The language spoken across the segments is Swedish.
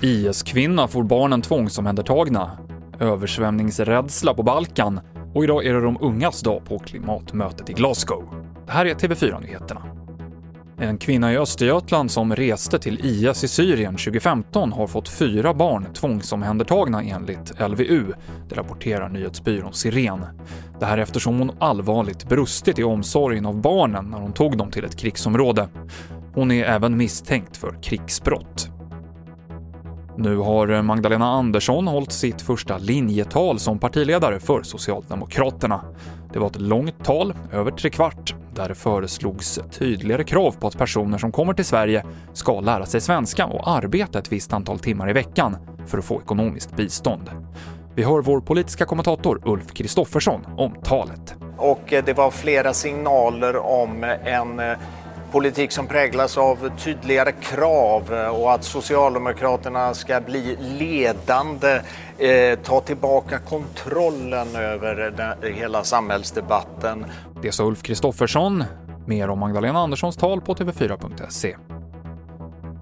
IS-kvinna får barnen tvångsomhändertagna, översvämningsrädsla på Balkan och idag är det de ungas dag på klimatmötet i Glasgow. Det här är TV4-nyheterna. En kvinna i Östergötland som reste till IS i Syrien 2015 har fått fyra barn tvångsomhändertagna enligt LVU, det rapporterar nyhetsbyrån Siren. Det här eftersom hon allvarligt brustit i omsorgen av barnen när hon tog dem till ett krigsområde. Hon är även misstänkt för krigsbrott. Nu har Magdalena Andersson hållit sitt första linjetal som partiledare för Socialdemokraterna. Det var ett långt tal, över tre kvart, där det föreslogs tydligare krav på att personer som kommer till Sverige ska lära sig svenska och arbeta ett visst antal timmar i veckan för att få ekonomiskt bistånd. Vi hör vår politiska kommentator Ulf Kristoffersson om talet. Och eh, det var flera signaler om eh, en eh, politik som präglas av tydligare krav och att Socialdemokraterna ska bli ledande, eh, ta tillbaka kontrollen över den, hela samhällsdebatten. Det sa Ulf Kristoffersson. Mer om Magdalena Anderssons tal på TV4.se.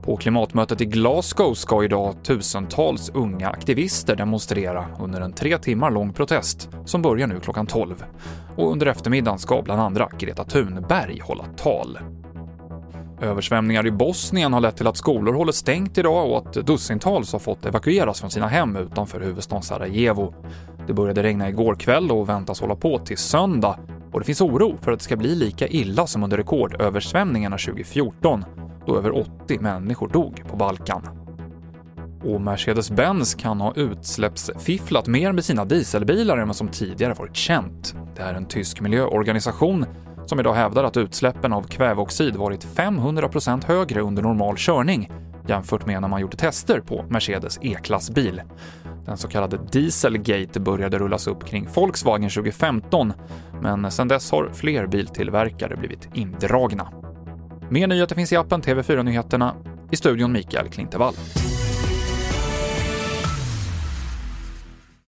På klimatmötet i Glasgow ska idag tusentals unga aktivister demonstrera under en tre timmar lång protest som börjar nu klockan 12. Och under eftermiddagen ska bland andra Greta Thunberg hålla tal. Översvämningar i Bosnien har lett till att skolor håller stängt idag och att dussintals har fått evakueras från sina hem utanför huvudstaden Sarajevo. Det började regna igår kväll och väntas hålla på till söndag och det finns oro för att det ska bli lika illa som under rekordöversvämningarna 2014 då över 80 människor dog på Balkan. Och Mercedes-Benz kan ha utsläppsfifflat mer med sina dieselbilar än vad som tidigare varit känt. Det är en tysk miljöorganisation som idag hävdar att utsläppen av kväveoxid varit 500% högre under normal körning jämfört med när man gjorde tester på Mercedes E-klassbil. Den så kallade Dieselgate började rullas upp kring Volkswagen 2015, men sedan dess har fler biltillverkare blivit indragna. Mer nyheter finns i appen TV4 Nyheterna. I studion Mikael Klintevall.